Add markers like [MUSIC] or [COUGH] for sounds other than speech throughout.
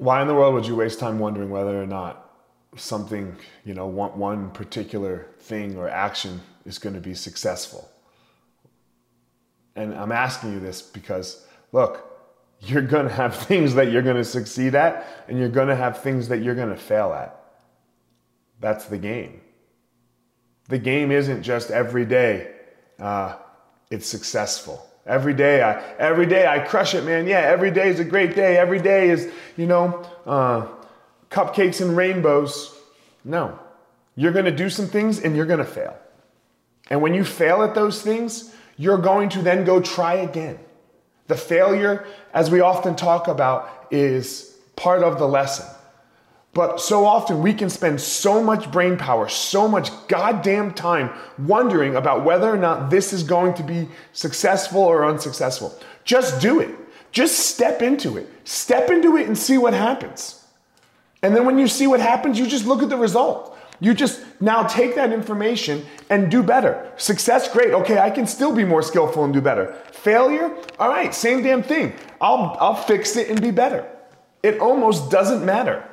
Why in the world would you waste time wondering whether or not something, you know, one, one particular thing or action is going to be successful? And I'm asking you this because, look, you're going [LAUGHS] to have things that you're going to succeed at, and you're going to have things that you're going to fail at. That's the game. The game isn't just every day uh, it's successful. Every day, I every day I crush it, man. Yeah, every day is a great day. Every day is, you know, uh, cupcakes and rainbows. No, you're going to do some things and you're going to fail. And when you fail at those things, you're going to then go try again. The failure, as we often talk about, is part of the lesson. But so often we can spend so much brain power, so much goddamn time wondering about whether or not this is going to be successful or unsuccessful. Just do it. Just step into it. Step into it and see what happens. And then when you see what happens, you just look at the result. You just now take that information and do better. Success, great. Okay, I can still be more skillful and do better. Failure, all right, same damn thing. I'll, I'll fix it and be better. It almost doesn't matter.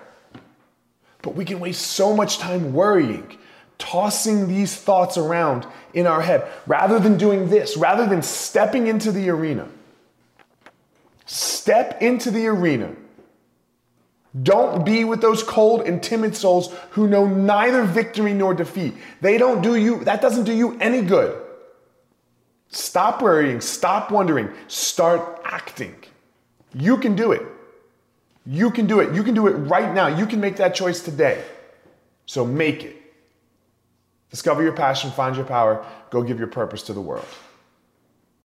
But we can waste so much time worrying, tossing these thoughts around in our head rather than doing this, rather than stepping into the arena. Step into the arena don't be with those cold and timid souls who know neither victory nor defeat. They don't do you, that doesn't do you any good. Stop worrying, stop wondering, start acting. You can do it. You can do it. You can do it right now. You can make that choice today. So make it. Discover your passion, find your power, go give your purpose to the world.